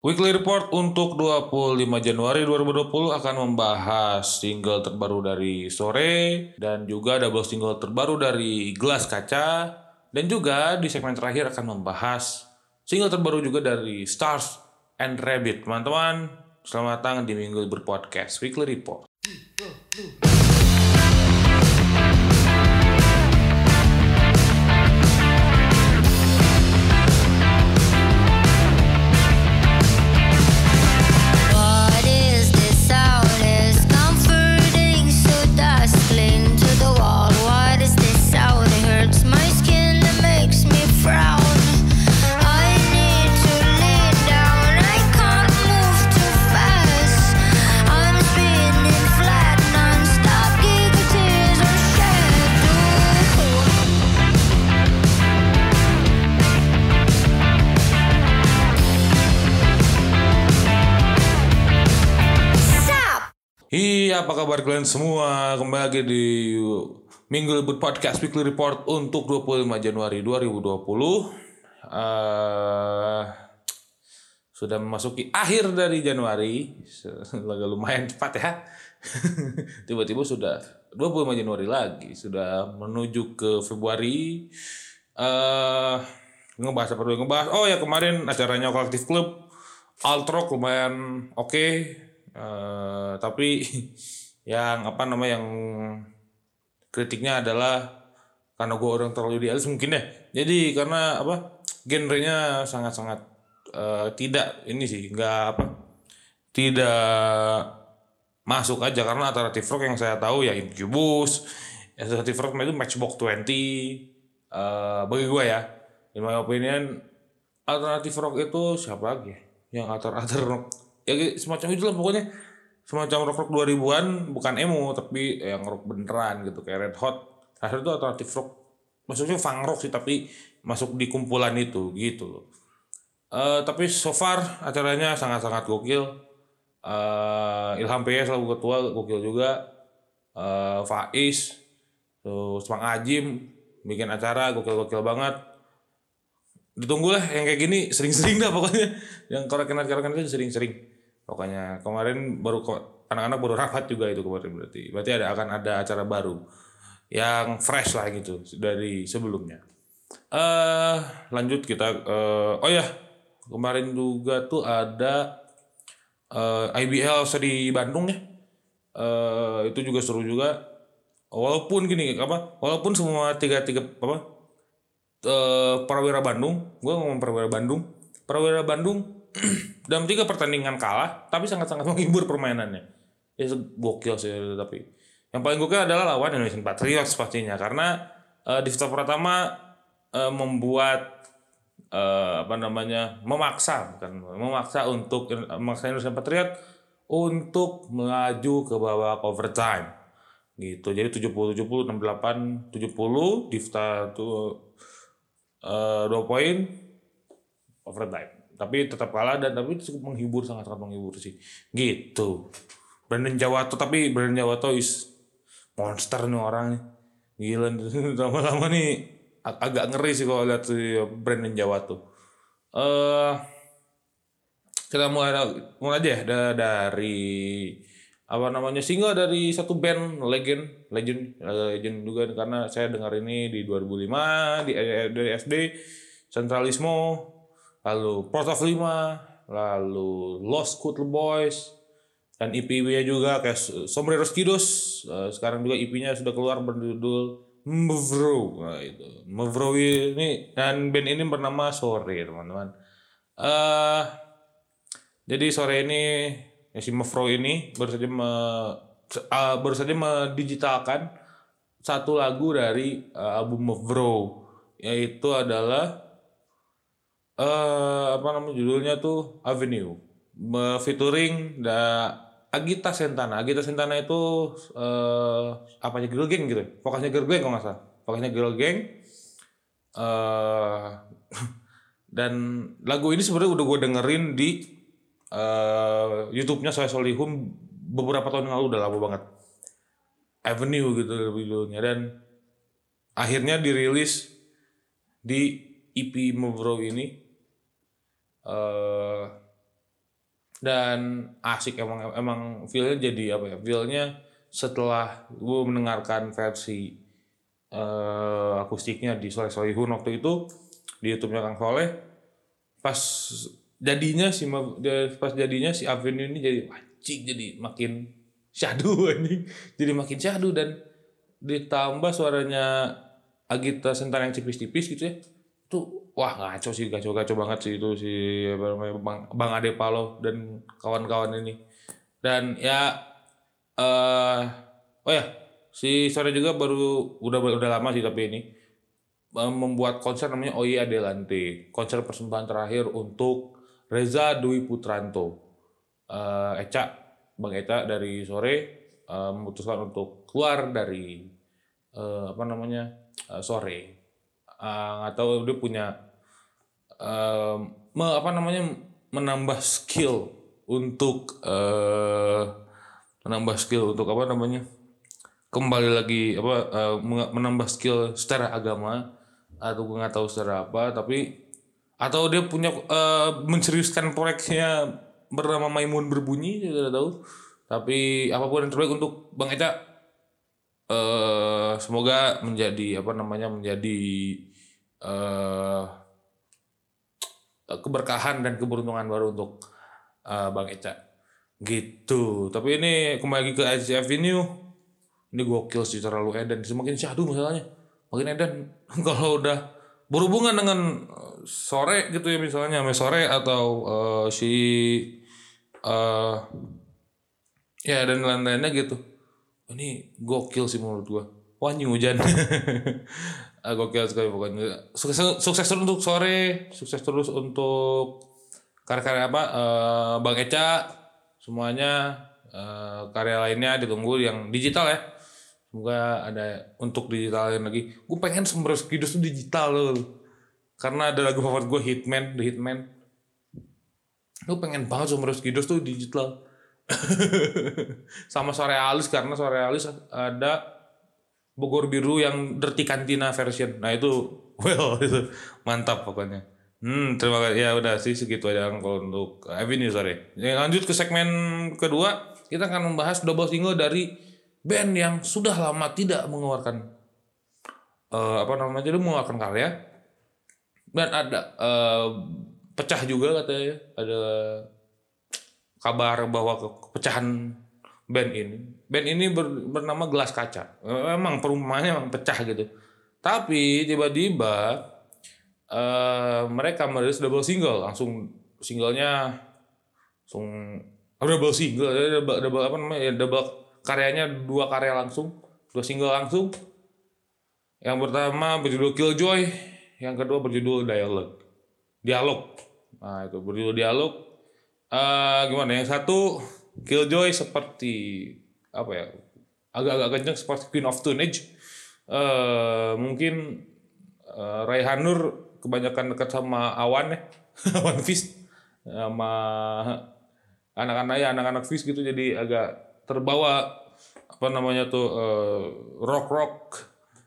Weekly Report untuk 25 Januari 2020 akan membahas single terbaru dari Sore dan juga double single terbaru dari Gelas Kaca dan juga di segmen terakhir akan membahas single terbaru juga dari Stars and Rabbit. Teman-teman, selamat datang di Minggu Berpodcast Weekly Report. Apa kabar kalian semua? Kembali lagi di Minggu Libur Podcast Weekly Report untuk 25 Januari 2020. Eh sudah memasuki akhir dari Januari. Agak lumayan cepat ya. Tiba-tiba sudah 25 Januari lagi. Sudah menuju ke Februari. eh ngebahas apa dulu? Ngebahas, oh ya kemarin acaranya Kolektif Club. Altrock lumayan oke. Eh, tapi yang apa namanya yang kritiknya adalah karena gue orang terlalu idealis mungkin ya. Jadi karena apa genrenya sangat-sangat eh, tidak ini sih nggak apa tidak masuk aja. Karena alternative rock yang saya tahu ya Incubus alternative rock itu Matchbox 20 eh bagi gue ya. In my opinion alternative rock itu siapa lagi ya? yang alter alter rock. Ya semacam itu lah pokoknya semacam rock rock 2000-an bukan emo tapi yang rock beneran gitu kayak Red Hot. Akhirnya itu alternative rock maksudnya funk rock sih tapi masuk di kumpulan itu gitu loh. Eh, tapi so far acaranya sangat-sangat gokil. Eh, Ilham PS selalu ketua gokil juga. Eh, Faiz terus Mang Ajim bikin acara gokil-gokil banget. Ditunggu lah yang kayak gini sering-sering dah pokoknya. Yang korekan-korekan itu sering-sering pokoknya kemarin baru anak-anak baru rapat juga itu kemarin berarti. Berarti ada akan ada acara baru yang fresh lah gitu dari sebelumnya. Eh lanjut kita eh, oh ya kemarin juga tuh ada eh, IBL di Bandung ya. Eh itu juga seru juga. Walaupun gini apa walaupun semua tiga tiga apa eh Prawira Bandung, gue ngomong Prawira Bandung, Prawira Bandung dalam tiga pertandingan kalah, tapi sangat-sangat menghibur permainannya. Ya gokil sih tapi yang paling gokil adalah lawan Indonesian Patriots pastinya karena eh, di set pertama eh, membuat eh, apa namanya memaksa bukan memaksa untuk memaksa Indonesian Patriot untuk melaju ke babak overtime gitu jadi 70 70 68 70 Difta tuh dua poin overtime tapi tetap kalah dan tapi cukup menghibur sangat sangat menghibur sih. Gitu. Brandon Jawato tapi Brandon Jawato is monster nih orang gila lama-lama nih ag- agak ngeri sih kalau lihat si Brandon Jawato. Eh kita mulai mulai aja ya da- dari apa namanya single dari satu band legend legend eh, legend juga karena saya dengar ini di 2005 di eh, dari SD Centralismo lalu Port of Lima lalu Lost Scooter Boys dan EP-nya juga kayak Sombreros Kidos Eh, sekarang juga EP-nya sudah keluar berjudul Mevro nah, itu. Mevro ini dan band ini bernama Sore teman-teman. Eh jadi sore ini ya, si Mevro ini baru saja me, uh, baru saja mendigitalkan satu lagu dari uh, album Mevro yaitu adalah eh apa namanya judulnya tuh Avenue featuring da Agita Sentana. Agita Sentana itu eh apanya girl gang gitu. ya? Vokasnya girl gang kalau nggak salah. Vokasnya girl gang. eh dan lagu ini sebenarnya udah gue dengerin di eh YouTube-nya Soe Solihun beberapa tahun yang lalu udah lama banget. Avenue gitu judulnya dan akhirnya dirilis di EP Mevro ini eh dan asik emang emang feelnya jadi apa ya feelnya setelah gue mendengarkan versi eh, akustiknya di Soleh Solihun waktu itu di YouTube-nya Kang Soleh pas jadinya si pas jadinya si Avenue ini jadi wajik jadi makin syahdu ini jadi makin syahdu dan ditambah suaranya Agita Sentar yang tipis-tipis gitu ya. Tuh wah ngaco sih ngaco ngaco banget sih itu si Bang, Bang Ade Palo dan kawan-kawan ini. Dan ya eh oh ya si sore juga baru udah udah lama sih tapi ini membuat konser namanya Oye Adelante konser persembahan terakhir untuk Reza Dwi Putranto. Eh, Eca Bang Eca dari sore eh, memutuskan untuk keluar dari eh, apa namanya eh, sore Eh, nggak tahu dia punya eh, me- apa namanya menambah skill untuk eh, menambah skill untuk apa namanya kembali lagi apa meng- menambah skill secara agama atau gue nggak tahu secara apa tapi atau dia punya eh, menseriuskan proyeknya bernama Maimun berbunyi saya tidak tahu. Tapi apa pun yang terbaik untuk Bang Eca eh semoga menjadi apa namanya menjadi eh keberkahan dan keberuntungan baru untuk eh, Bang Eca. Gitu. Tapi ini kembali ke ICF Venue ini gokil sih terlalu edan semakin syahdu masalahnya. Makin edan kalau udah berhubungan dengan eh, sore gitu ya misalnya. Sama sore atau eh, si eh ya dan lain-lainnya gitu. Ini gokil sih menurut gua. Anjing hujan Ah, gokil sekali pokoknya. Sukses sukses terus untuk sore sukses terus untuk karya-karya apa eh, bang Eca semuanya. Eh, karya lainnya ditunggu yang digital ya. Semoga ada untuk digitalin lagi. Gue pengen Sembros Kidus tuh digital loh karena ada lagu favorit gue Hitman The Hitman. Gue pengen banget Sembros Kidus tuh digital. Sama sore alis karena sore alis ada Bogor biru yang Dirty Cantina version. Nah itu well itu mantap pokoknya. Hmm terima kasih. Ya udah sih segitu aja kalau untuk Avenue sorry. Ya, lanjut ke segmen kedua. Kita akan membahas double single dari band yang sudah lama tidak mengeluarkan eh, apa namanya dia mengeluarkan karya. Dan ada eh, pecah juga katanya ada kabar bahwa ke- kepecahan band ini. Band ini ber- bernama Gelas Kaca. Memang perumpamannya memang pecah gitu. Tapi tiba-tiba eh, mereka merilis double single, langsung singlenya langsung double single, double, double apa namanya ya double karyanya dua karya langsung, dua single langsung. Yang pertama berjudul Killjoy, yang kedua berjudul Dialogue. Dialog. Nah, itu berjudul Dialog. Eh gimana? Yang satu Killjoy seperti apa ya? Agak-agak kenceng seperti Queen of Teenage. Eh mungkin eh, Raihan Nur kebanyakan dekat sama Awan ya. Awan Fist sama anak-anak ya anak-anak Fist gitu jadi agak terbawa apa namanya tuh rock rock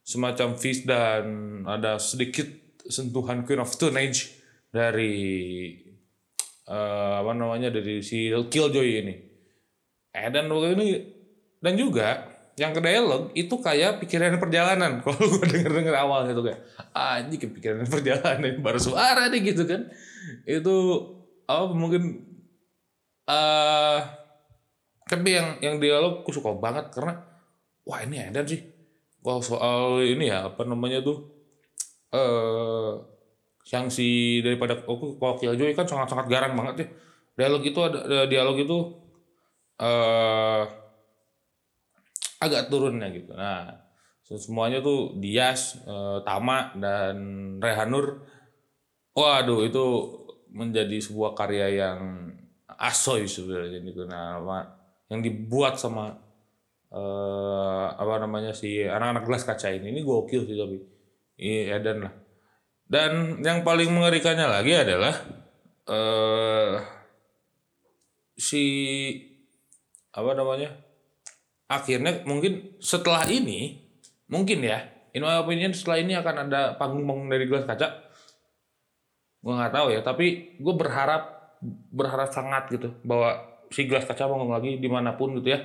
semacam Fist dan ada sedikit sentuhan Queen of Teenage dari eh, apa namanya dari si Killjoy ini. Eh dan waktu ini dan juga yang ke dialog itu kayak pikiran perjalanan. Kalau gue denger denger awal gitu kayak ini kayak pikiran perjalanan baru suara nih gitu kan. Itu apa mungkin eh tapi yang yang dialog aku suka banget karena wah ini edan sih. Kalau soal ini ya apa namanya tuh eh yang si daripada aku kalau Killjoy kan sangat-sangat garang banget ya. Dialog itu ada, dialog itu eh agak turunnya gitu. Nah, semuanya tuh Dias, eh, Tama dan Rehanur. Waduh, itu menjadi sebuah karya yang asoy sebenarnya gitu. Nah, yang dibuat sama eh apa namanya si anak-anak gelas kaca ini ini gokil sih tapi iya Edan lah dan yang paling mengerikannya lagi adalah eh si apa namanya? Akhirnya mungkin setelah ini mungkin ya, in my opinion setelah ini akan ada panggung-panggung dari gelas kaca. Gue nggak tahu ya, tapi gue berharap berharap sangat gitu bahwa si gelas kaca bangun lagi di mana pun gitu ya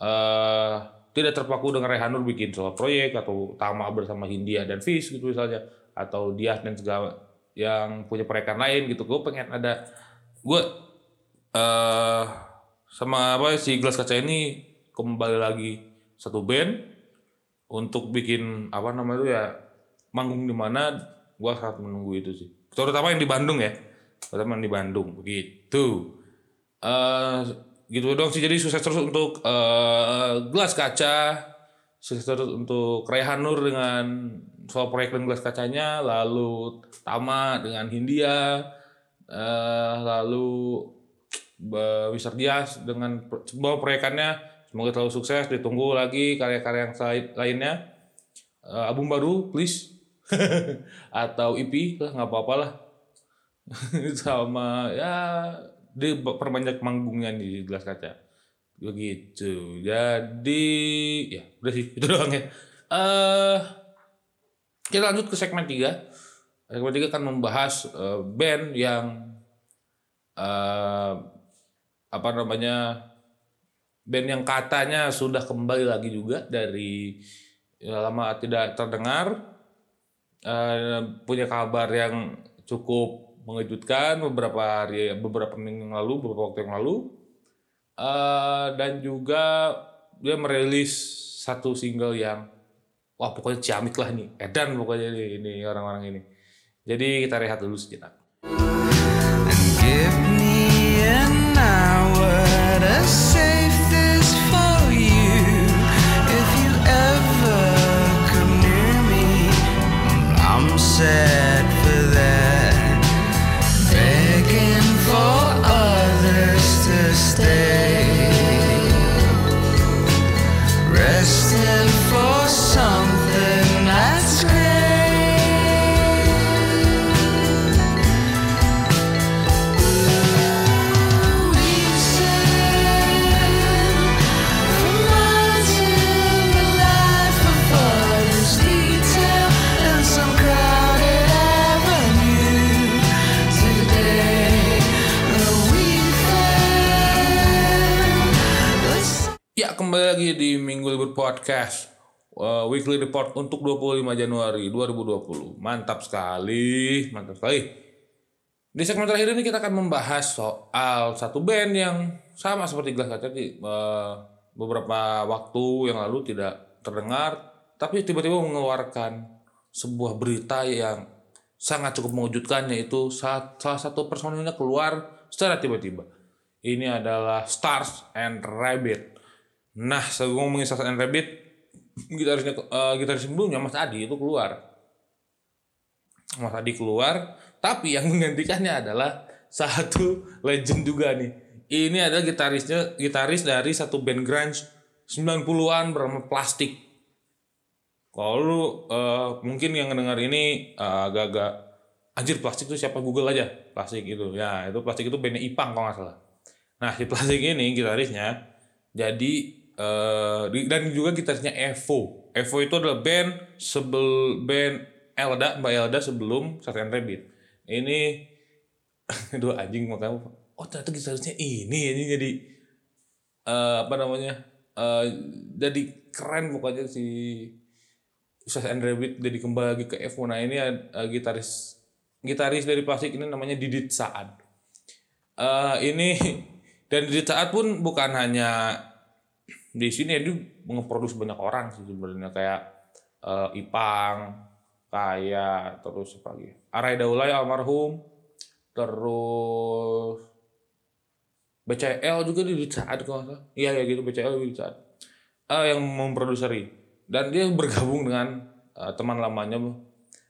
eh tidak terpaku dengan Rehanur bikin soal proyek atau Tama bersama Hindia dan Fish gitu misalnya atau Dias dan segala yang punya proyekan lain gitu. Gue pengen ada gue eh sama apa si gelas kaca ini kembali lagi satu band untuk bikin apa namanya itu ya manggung di mana gua sangat menunggu itu sih. Terutama yang di Bandung ya. Terutama yang di Bandung eh gitu dong sih. Jadi sukses terus untuk eh gelas kaca sukses untuk Rehanur dengan soal proyek dan gelas kacanya lalu Tama dengan Hindia eh lalu Mr. Dias dengan semua proyekannya. Semoga terlalu sukses ditunggu lagi karya-karya yang lainnya. Eh, album baru please. Atau EP lah nggak apa-apa lah. Sama ya di perbanyak manggungnya di gelas kaca begitu jadi ya udah sih itu doang ya. Eh kita lanjut ke segmen 3 segmen 3 akan membahas eh, band yang eh apa namanya band yang katanya sudah kembali lagi juga dari ya, lama tidak terdengar. Eh, punya kabar yang cukup mengejutkan beberapa hari beberapa minggu yang lalu beberapa waktu yang lalu Eh, dan juga dia merilis satu single yang wah pokoknya ciamik lah nih edan pokoknya ini, ini orang-orang ini. Jadi kita rehat dulu sejenak. And Libur Podcast uh, Weekly Report untuk 25 Januari 2020 Mantap sekali Mantap sekali Di segmen terakhir ini kita akan membahas soal satu band yang sama seperti Gelas Kaca uh, beberapa waktu yang lalu tidak terdengar tapi tiba-tiba mengeluarkan sebuah berita yang sangat cukup mengejutkan yaitu saat salah satu personilnya keluar secara tiba-tiba. Ini adalah Stars and Rabbit. Nah, sebelum Stars and Rabbit, gitarisnya eh, gitaris sebelumnya Mas Adi itu keluar. Mas Adi keluar, tapi yang menggantikannya adalah satu legend juga nih. Ini adalah gitarisnya gitaris dari satu band grunge 90-an bernama Plastik. Kalau lu eh, mungkin yang dengar ini eh, agak-agak anjir plastik itu siapa Google aja plastik itu ya itu plastik itu bandnya Ipang kalau nggak salah. Nah si plastik ini gitarisnya jadi di- dan juga gitarisnya Evo. Evo itu adalah band sebel band Elda Mbak Elda sebelum Sat and Rabbit. Ini dua anjing makanya oh ternyata gitarisnya ini ini jadi eh, apa namanya eh, jadi keren pokoknya si Sas and Rabbit jadi kembali lagi ke Evo. Nah ini eh, gitaris gitaris dari plastik ini namanya Didit Saad. Eh, ini dan Didit Saad pun bukan hanya di sini dia ngeproduksi banyak orang sih sebenarnya kayak eh, Ipang, kayak terus apa lagi? Arai Daulay almarhum, terus BCL juga di saat salah. Iya ya gitu BCL di saat yang memproduksi dan dia bergabung dengan eh, teman lamanya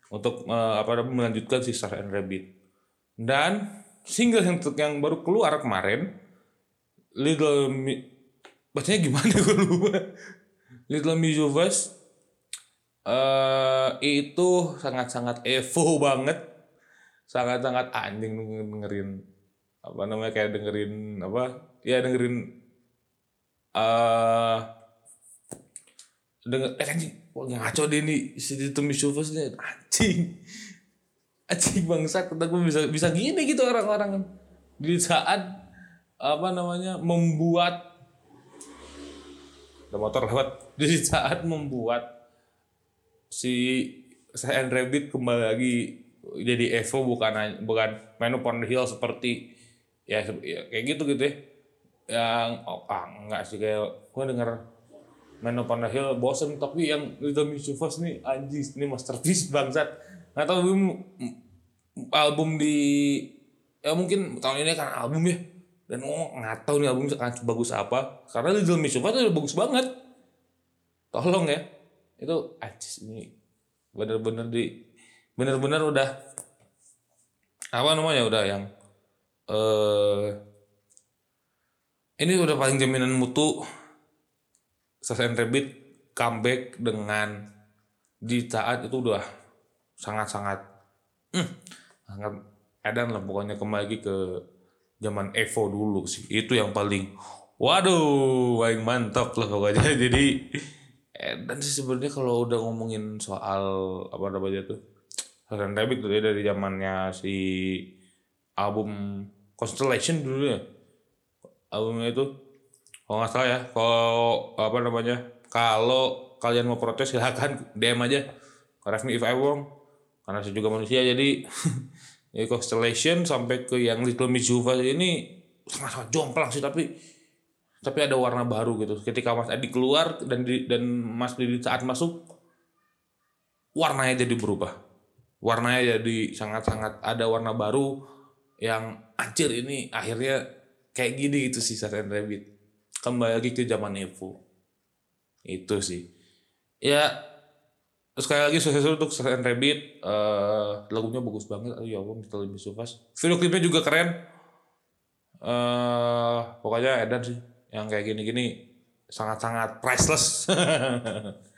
untuk eh, apa melanjutkan si Star and Rabbit. Dan single yang yang baru keluar kemarin Little bacanya gimana gue lupa. Little Miss of Us eh itu sangat-sangat evo banget. Sangat-sangat anjing dengerin apa namanya kayak dengerin apa ya dengerin eh denger eh anjing wah ngaco deh nih si Little Miss of Us nih anjing anjing bangsat gue bisa bisa gini gitu orang-orang di saat apa namanya membuat ada motor lewat. Di saat membuat si Saiyan Rabbit kembali lagi jadi Evo bukan bukan Man Upon the Hill seperti ya, ya kayak gitu gitu ya. Yang oh, ah, enggak sih kayak gue denger Man Upon the Hill bosen tapi yang Little Mischievous nih anjis ini masterpiece bangsat. Nggak tahu album album di ya mungkin tahun ini kan album ya dan oh nggak tahu nih album bagus apa? Karena Little Mischievous itu udah bagus banget. Tolong ya. Itu anjis ini bener-bener di bener-bener udah apa namanya udah yang eh ini udah paling jaminan mutu Sasaran Rabbit comeback dengan di saat itu udah sangat-sangat hmm, sangat edan lah pokoknya kembali ke zaman Evo dulu sih. Itu yang paling waduh paling mantap lah pokoknya. Jadi edan sih sebenarnya kalau udah ngomongin soal apa namanya tuh Sasaran Rabbit tuh ya dari zamannya si album Constellation dulu ya. Albumnya itu kalau nggak salah ya kalau apa namanya kalau kalian mau protes silahkan DM aja. Correct me if I wrong. Karena saya juga manusia jadi ya Constellation sampai ke yang Little Miss Juva ini sangat-sangat jomplang sih tapi tapi ada warna baru gitu. Ketika Mas Adi keluar dan di, dan Mas Didi saat masuk warnanya jadi berubah. Warnanya jadi sangat-sangat ada warna baru yang anjir ini akhirnya kayak gini gitu sih Saturn Rabbit. Kembali lagi ke zaman Evo. Itu sih. Ya sekali lagi sukses untuk Saturn Rabbit eh lagunya bagus banget. Aduh ya Allah Little Miss Sufas. Video klipnya juga keren. Eh pokoknya Edan sih yang kayak gini-gini. Sangat-sangat priceless.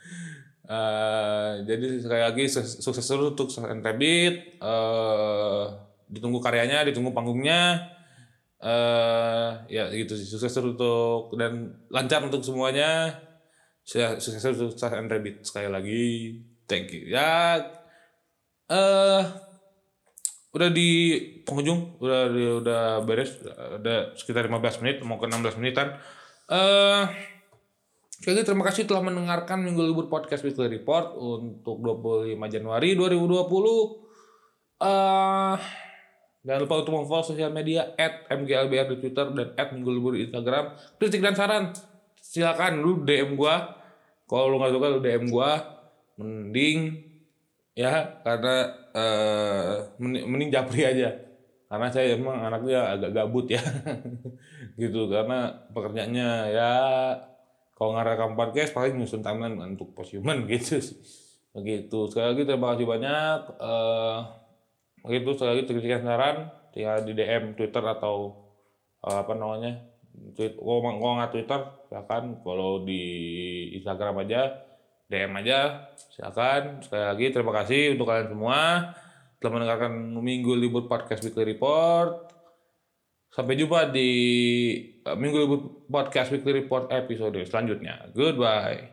Eh, jadi sekali lagi sukses terus untuk Saturn Rabbit eh ditunggu karyanya ditunggu panggungnya. Eh ya gitu sih sukses terus untuk dan lancar untuk semuanya. Sukses terus untuk Saturn Rabbit sekali lagi thank you ya eh udah di penghujung udah udah beres udah sekitar 15 menit mau ke 16 menitan eh Sekali lagi terima kasih telah mendengarkan Minggu Libur Podcast Weekly Report untuk 25 Januari 2020. Eh jangan lupa untuk memfollow sosial media at MGLBR di Twitter dan at Minggu Libur di Instagram. Kritik dan saran silakan lu DM gua. Kalau lu nggak suka lu DM gua. Mending ya karena eh mending, mending japri aja. Karena saya emang anaknya agak gabut ya. gitu karena pekerjaannya ya kalau ngerekam podcast paling nyusun timeline untuk posthuman gitu begitu. Sekali lagi terima kasih banyak begitu. Sekali lagi kritik dan saran. Tinggal di DM Twitter atau eh, apa namanya tweet kalau nggak Twitter silakan kalau di Instagram aja DM aja silakan sekali lagi terima kasih untuk kalian semua telah mendengarkan Minggu Libur Podcast Weekly Report Sampai jumpa di uh, Minggu Libur Podcast Weekly Report episode selanjutnya. Goodbye.